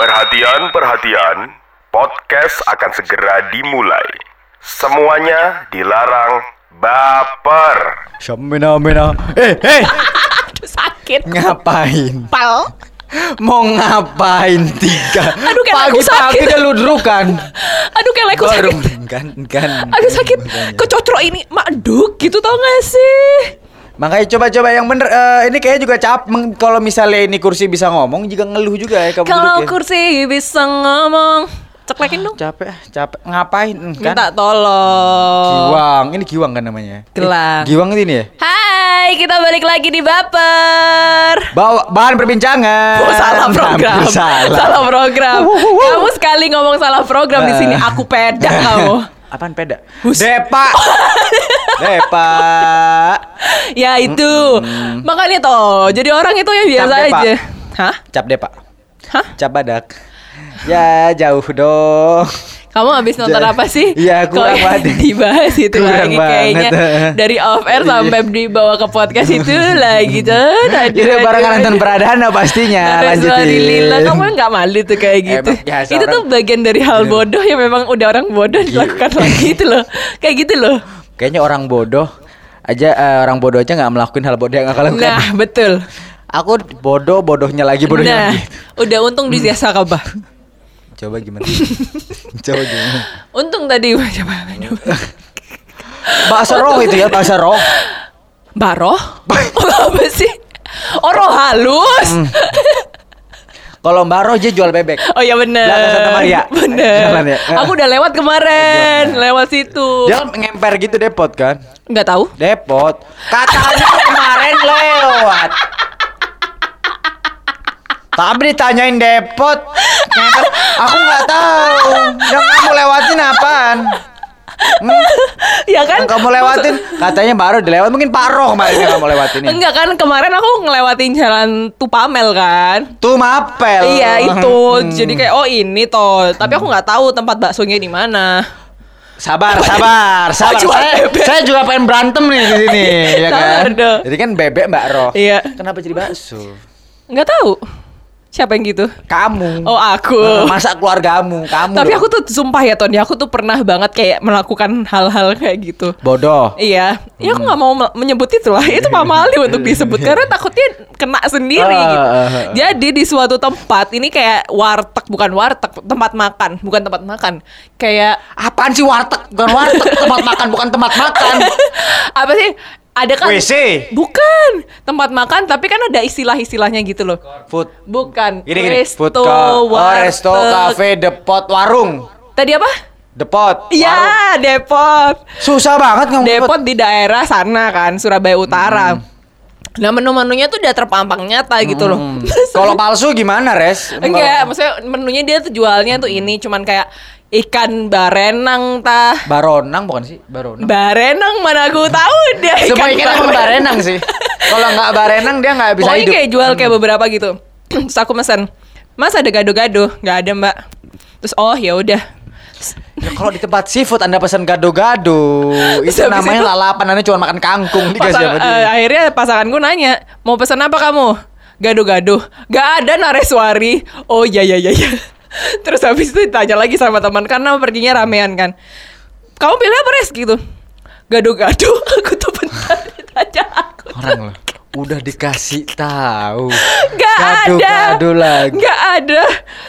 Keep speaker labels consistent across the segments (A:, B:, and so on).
A: Perhatian, perhatian. Podcast akan segera dimulai. Semuanya dilarang baper.
B: Semena mena. Eh, eh,
C: Aduh sakit.
B: ngapain?
C: Pal.
B: Mau ngapain tiga?
C: Aduh, kayak aku
B: Pagi-pagi
C: sakit.
B: udah ludrukan.
C: Aduh
B: Baru
C: sakit.
B: kan kan.
C: Aduh sakit. Kecocrok ini maduk gitu tau gak sih?
B: Makanya coba-coba yang bener eh, ini kayaknya juga cap kalau misalnya ini kursi bisa ngomong juga ngeluh juga ya kamu
C: Kalau
B: ya.
C: kursi bisa ngomong. Ceplekin dong.
B: capek ah, capek ngapain kan?
C: Minta tolong.
B: Giwang, ini giwang kan namanya?
C: Gelang.
B: Eh, giwang ini ya?
C: Hai, kita balik lagi di Baper.
B: Bawa bahan perbincangan.
C: Oh, salah program.
B: Hampir Salah.
C: program. Kamu sekali ngomong salah program di sini aku pedak kamu.
B: Apaan peda? Depa. Depa.
C: Ya itu. Makanya toh, jadi orang itu yang biasa
B: Cap deh, Pak.
C: aja. Hah?
B: Cap Depa.
C: Hah?
B: Cap badak. Ya jauh dong.
C: Kamu habis nonton apa sih?
B: Iya, kurang banget.
C: Dibahas itu
B: Kurang
C: lagi
B: banget.
C: kayaknya dari off air
B: Iya.
C: sampai dibawa ke podcast itu lagi tuh. Aduh,
B: barengan
C: aduh.
B: nonton Pradana pastinya. Lanjutin.
C: Alhamdulillah, kamu nggak malu tuh kayak gitu.
B: Emang biasa
C: itu tuh
B: Iya.
C: bagian dari hal bodoh yang memang udah orang bodoh dilakukan lagi itu loh. Kayak gitu loh.
B: Kayaknya orang bodoh aja eh, orang bodoh aja nggak melakukan hal bodoh yang akan lakukan.
C: Nah, betul.
B: Aku bodoh, bodohnya lagi, bodohnya
C: Nah,
B: lagi.
C: udah untung di jasa kabah.
B: Coba gimana? Coba gimana?
C: Untung tadi coba.
B: Bahasa roh itu ya, bahasa roh.
C: Baroh? apa sih? Oh, roh halus.
B: Hmm. Kalau Mbak Roh dia jual bebek.
C: Oh iya bener
B: Belakang Santa Maria.
C: Bener
B: Jalan ya?
C: Aku udah lewat kemarin Lewat situ
B: kan ngemper gitu depot kan?
C: Nggak tahu
B: Depot. Katanya kemarin lewat. Tapi ditanyain depot. Ngemper. Aku nggak tahu. Yang kamu lewatin apaan? Hmm?
C: Ya kan
B: kamu lewatin katanya baru dilewat mungkin Pak Roh kemarin yang kamu lewatin ya.
C: Enggak kan kemarin aku ngelewatin jalan Tupamel kan
B: Tuh mapel.
C: Iya itu
B: Hmm.
C: Jadi kayak oh ini toh Tapi aku nggak tahu tempat baksonya di mana
B: Sabar, sabar, sabar.
C: jual
B: saya,
C: bebek.
B: saya juga pengen berantem nih di sini, ya kan? Jadi kan bebek Mbak Roh.
C: Iya.
B: Kenapa jadi bakso?
C: Nggak tahu Siapa yang gitu
B: Kamu.
C: Oh aku
B: Masa keluargamu, kamu.
C: Tapi aku tuh sumpah ya Tony Aku tuh pernah banget kayak melakukan hal-hal kayak gitu
B: bodoh.
C: Iya, ya aku nggak mau me- menyebut itu lah. Itu pamali untuk disebut karena takutnya kena sendiri
B: Ah,
C: gitu. Jadi di suatu tempat ini kayak warteg bukan warteg, tempat makan bukan tempat makan. Kayak
B: Apaan sih warteg? Bukan warteg, tempat makan bukan tempat makan.
C: apa sih? Ada kan?
B: WC.
C: Bukan tempat makan, tapi kan ada istilah-istilahnya gitu loh.
B: Food.
C: Bukan.
B: Gini gini.
C: Resto,
B: Food ka- oh, resto, cafe, depot, warung.
C: Tadi apa?
B: Depot.
C: Iya, depot.
B: Susah banget ngomong
C: Depot di daerah sana kan, Surabaya Utara. Nah menu-menunya tuh udah terpampang nyata gitu loh.
B: Hmm. Kalau palsu gimana, Res?
C: Enggak, maksudnya menunya dia tuh jualnya tuh ini cuman kayak ikan barenang tah.
B: Baronang bukan sih? Baronang.
C: Barenang mana aku tahu dia
B: Semua ikan emang barenang sih. Kalau nggak barenang dia nggak bisa
C: Pokoknya
B: hidup.
C: kayak jual kayak beberapa gitu. Terus aku pesan, Mas ada gado-gado? Nggak ada mbak. Terus oh ya udah.
B: Ya, kalau di tempat seafood Anda pesan gado-gado, itu namanya
C: itu-
B: lalapan Anda cuma makan kangkung
C: Pasang-
B: sama dia.
C: eh, akhirnya pasanganku nanya, mau pesan apa kamu? Gado-gado. Gak ada nareswari. Oh iya iya iya. iya. Terus habis itu ditanya lagi sama teman karena perginya ramean kan. Kamu pilih apa res gitu? Gado-gado. Aku tuh bentar ditanya aku.
B: Orang loh, udah dikasih tahu.
C: Gak ada.
B: Gado-gado lagi.
C: Gak ada.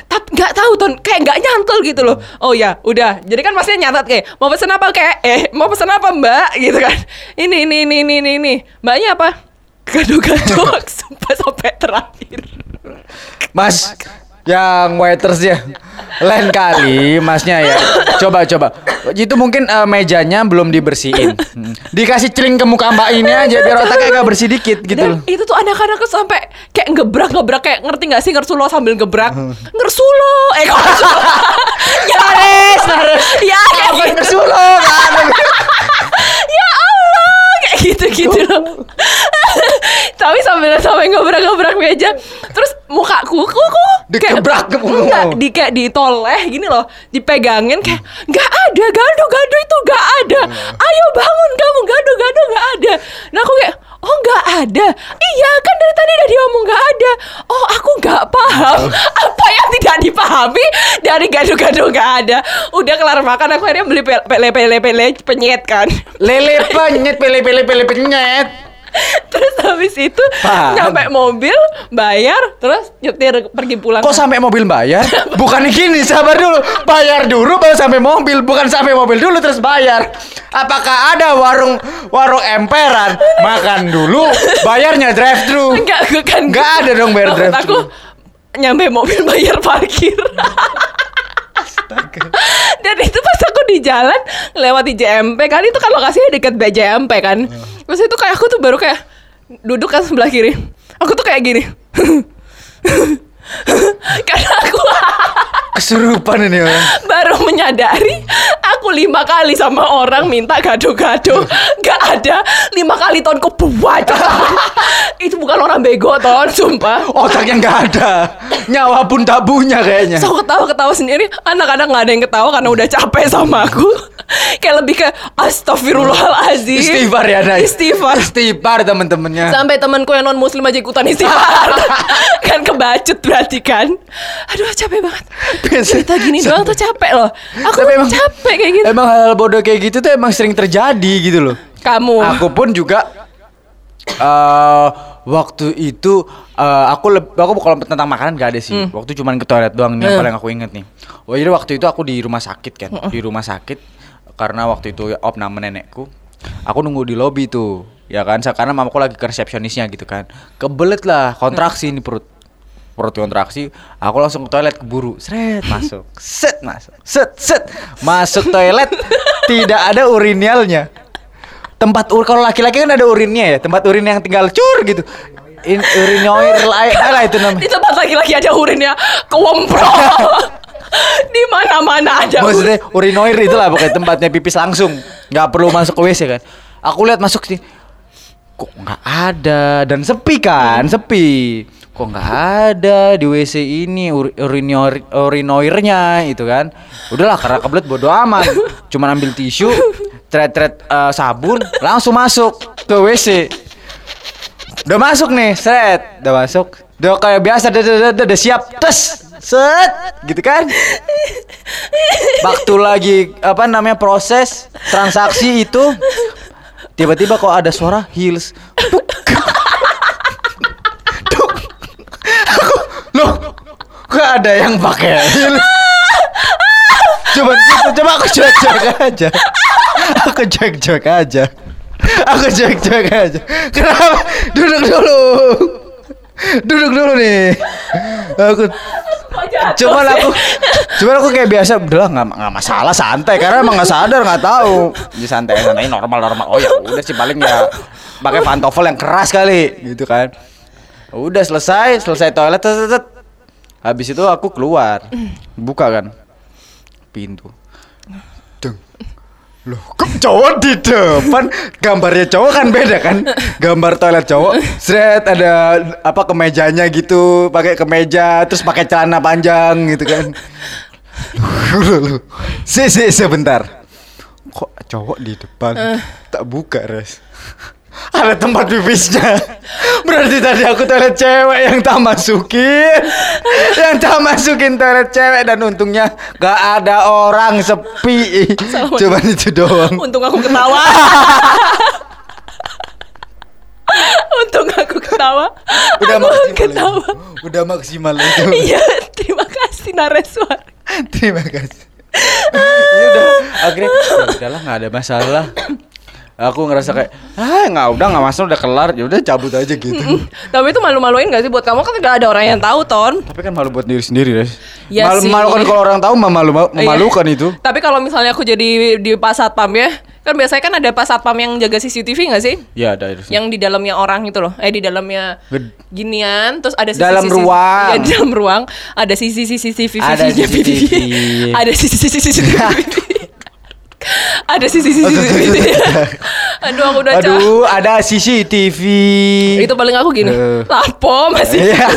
C: Tapi gak tahu ton. Kayak gak nyantol gitu loh. Oh ya, udah. Jadi kan maksudnya nyatat kayak mau pesan apa kayak eh mau pesan apa mbak gitu kan. Ini ini ini ini ini. ini. Mbaknya apa? Gado-gado sumpah sampai terakhir.
B: Mas, yang waiters ya. Lain kali masnya ya. Coba coba. Itu mungkin eh, mejanya belum dibersihin. Dikasih celing ke muka mbak ini aja biar otaknya agak bersih dikit gitu loh.
C: Dan itu tuh anak-anak tuh sampai kayak ngebrak ngebrak kayak ngerti gak sih ngersulo sambil ngebrak ngersulo eh kok ngersulo ya
B: Nares, nares.
C: ya kayak gitu
B: kesulo kan?
C: ya Allah kayak gitu gitu loh tapi sambil sampai ngebrak ngebrak meja
B: Dikebrak ke
C: enggak di kayak ditoleh gini loh dipegangin kayak nggak ada gado gado itu nggak ada. Ayo bangun kamu gado gado nggak ada. Nah aku kayak oh nggak ada. Iya kan dari tadi udah diomong nggak ada. Oh aku nggak paham. Apa yang tidak dipahami dari gado-gado nggak ada. Udah kelar makan aku akhirnya beli pe- pele pele pele penyet kan.
B: Lele penyet, pele pele pele penyet.
C: Terus habis itu nyampe mobil, bayar, terus nyetir pergi pulang.
B: Kok sampai mobil bayar? Bukan gini, sabar dulu. Bayar dulu baru sampai mobil, bukan sampai mobil dulu terus bayar. Apakah ada warung warung emperan makan dulu, bayarnya drive thru?
C: Enggak, kan
B: Nggak ada dong bayar drive
C: Aku nyampe mobil bayar parkir. Dan itu pas aku di jalan lewat di JMP kan itu kan lokasinya dekat BJMP kan. Terus itu kayak aku tuh baru kayak duduk kan sebelah kiri. Aku tuh kayak gini. Karena aku
B: Kesurupan ini orang.
C: baru menyadari aku lima kali sama orang minta gado-gado gak ada lima kali ton kebuat itu bukan orang bego ton sumpah.
B: Otaknya nggak ada, nyawa pun tak punya kayaknya.
C: So ketawa-ketawa sendiri. Anak-anak gak ada yang ketawa karena udah capek sama aku. Kayak lebih ke Astagfirullahaladzim.
B: Istighfar ya, Nay.
C: Istighfar.
B: Istighfar teman-temannya.
C: Sampai temanku yang non muslim aja ikutan istighfar. Kan kebacut berarti kan. Aduh capek banget. Cerita gini doang tuh capek loh. Aku
B: Tapi emang-
C: capek kayak gitu.
B: Emang hal-hal bodoh kayak gitu tuh emang sering terjadi gitu loh.
C: Kamu.
B: Aku pun juga eh waktu itu eh, aku leb- aku kalau tentang makanan gak ada sih. Waktu cuman ke toilet doang nih yang
C: Hmm.
B: paling aku inget nih. Oh jadi waktu itu aku di rumah sakit kan, di rumah sakit karena waktu itu op nama nenekku. Aku nunggu di lobi tuh, ya kan? Karena mamaku lagi ke resepsionisnya gitu kan. Kebelet lah, kontraksi nih perut perut kontraksi, aku langsung ke toilet keburu, seret masuk, set masuk, set set masuk toilet, tidak ada urinalnya tempat ur kalau laki-laki kan ada urinnya ya tempat urin yang tinggal cur gitu. In, urinoir lah lah itu namanya?
C: Di tempat laki-laki ada urinnya Kewemprol Di mana-mana ada
B: maksudnya urinoir itu lah pokoknya tempatnya pipis langsung. Nggak perlu masuk ke WC kan. Aku lihat masuk sih kok nggak ada? Dan sepi kan sepi. Kok nggak ada di WC ini ur, urinoir urinoirnya? Itu kan. Udahlah karena kebelet bodo amat. Cuman ambil tisu tret-tret eh, sabun langsung masuk ke WC udah masuk nih set udah masuk. Udah kayak biasa udah, udah, udah, udah siap tes set gitu kan? Waktu lagi apa namanya proses transaksi itu tiba-tiba kok ada suara heels. Aku, loh kok ada yang pakai heels? Coba gitu coba aku cuek-cuek aja aku cuek-cuek aja. Aku cuek-cuek aja. Kenapa? Duduk dulu. Duduk dulu nih. Aku cuman aku cuman aku kayak biasa udahlah nggak nggak masalah santai. Karena emang nggak sadar nggak tahu. Di santai santai normal normal oh ya udah sih paling ya pakai pantofel yang keras kali gitu kan. Udah selesai selesai toilet tet, tet, tet. habis itu aku keluar buka kan pintu. Deng. Loh, kok cowok di depan? Gambarnya cowok kan beda kan? Gambar toilet cowok, seret ada apa kemejanya gitu, pakai kemeja, terus pakai celana panjang gitu kan. Si, si, sebentar. Kok cowok di depan? Tak buka, Res. Ada tempat pipisnya. Berarti tadi aku toilet cewek yang tak masukin. Yang tak masukin toilet cewek dan untungnya gak ada orang sepi. Cuman itu doang.
C: Untung aku ketawa Untung aku ketawa
B: Udah
C: Aku
B: maksimal
C: ketawa
B: itu. Udah maksimal itu.
C: Iya terima kasih Nareswar
B: Terima kasih. ya udah akhirnya ya udahlah nggak ada masalah. Aku ngerasa kayak ah nggak udah nggak masalah udah kelar ya udah cabut aja gitu.
C: Tapi itu malu-maluin gak sih buat kamu kan gak ada orang yang tahu Ton
B: Tapi kan malu buat diri sendiri, Res.
C: Ya
B: malu malukan kalau orang tahu mah malu
C: Iya.
B: memalukan itu.
C: Tapi kalau misalnya aku jadi di pas satpam ya Kan biasanya kan ada pas satpam yang jaga CCTV gak sih?
B: Ya ada.
C: Yang di dalamnya orang itu loh Eh di dalamnya ginian Terus ada sisi
B: Dalam ruang.
C: Ya dalam ruang Ada sisi CCTV
B: Ada CCTV.
C: Ada sisi sisi CCTV Ada sisi sisi CCTV Aduh aku udah
B: Aduh, ada CCTV.
C: Itu paling aku gini
B: Eh.
C: Lapo masih
B: Iya.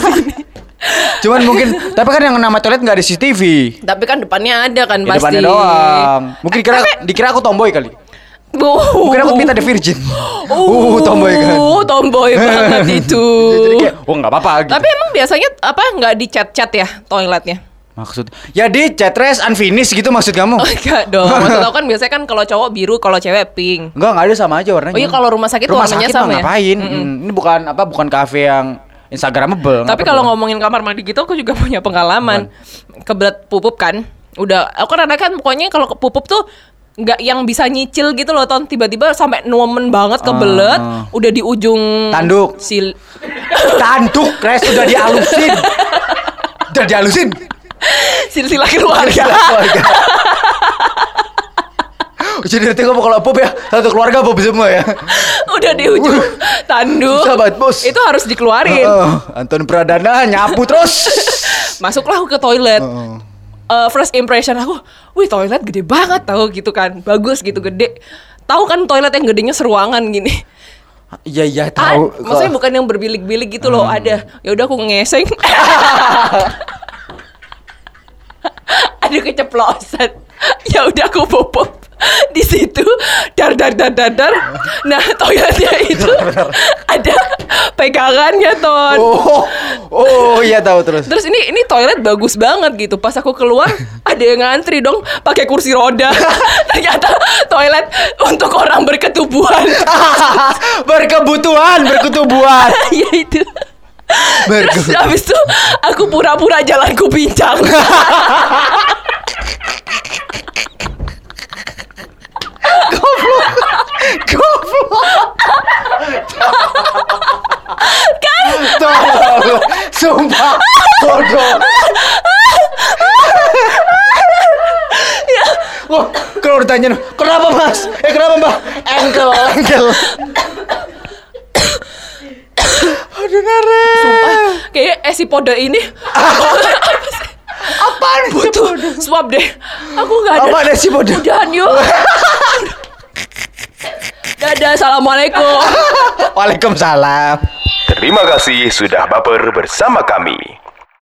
B: Cuman mungkin, tapi kan yang nama toilet nggak ada CCTV.
C: Tapi kan depannya ada kan
B: Di
C: pasti
B: depannya doang. Mungkin dikira dikira aku tomboy kali.
C: Uh.
B: Mungkin aku minta the virgin. Uh, tomboy kan.
C: Uh, tomboy banget itu.
B: Jadi kayak, oh nggak apa-apa gitu.
C: Tapi emang biasanya apa nggak di chat-chat ya toiletnya?
B: Maksud ya di chatres unfinished gitu maksud kamu?
C: Oh, enggak dong. Maksud aku kan biasanya kan kalau cowok biru, kalau cewek pink.
B: Enggak, enggak ada sama aja warnanya.
C: Oh iya, kalau rumah sakit
B: rumah
C: warnanya
B: sakit
C: sama ya?
B: ngapain? Hmm, Ini bukan apa bukan kafe yang instagramable.
C: Tapi kalau ngomongin kamar mandi gitu aku juga punya pengalaman. Kebelet pupup kan. Udah aku kan ada kan pokoknya kalau pupup tuh nggak yang bisa nyicil gitu loh ton tiba-tiba sampai numen banget kebelet
B: Ah.
C: udah di ujung
B: Tanduk.
C: sil
B: tanduk res sudah dihalusin. Udah dihalusin.
C: silsilah keluarga.
B: Keluarga. Jadi nanti kamu kalau pop ya satu keluarga pop semua ya.
C: udah di ujung tanduk
B: banget, Bos.
C: itu harus dikeluarin.
B: Oh, Anton Pradana nyapu terus.
C: masuklah ke toilet.
B: Oh.
C: Eh, first impression aku wih toilet gede banget tahu gitu kan. Bagus gitu gede. Tahu kan toilet yang gedenya seruangan gini?
B: Iya iya
C: Ah,
B: tahu.
C: maksudnya bukan yang berbilik-bilik gitu loh ada. Ya udah aku ngeseng ada keceplosan ya udah aku popop di situ dar dar dar dar dar nah toiletnya itu ada pegangannya ton
B: Oh, oh iya tahu terus.
C: Terus ini ini toilet bagus banget gitu. Pas aku keluar ada yang ngantri dong pakai kursi roda. Ternyata toilet untuk orang berketubuhan.
B: berkebutuhan, berketubuhan.
C: ya itu.
B: Berke-
C: Terus habis itu aku pura-pura jalanku pincang.
B: Tolong, sumpah, bodoh. Wah, kalau ditanya, kenapa mas? Eh kenapa mbak? Engkel, engkel. Aduh nare.
C: Sumpah, kayak esipode ini
B: Apaan
C: butuh swab deh. Aku nggak ada.
B: Apaan esipode?
C: Udahan yuk. Dadah, assalamualaikum.
B: Waalaikumsalam.
A: Terima kasih sudah baper bersama kami.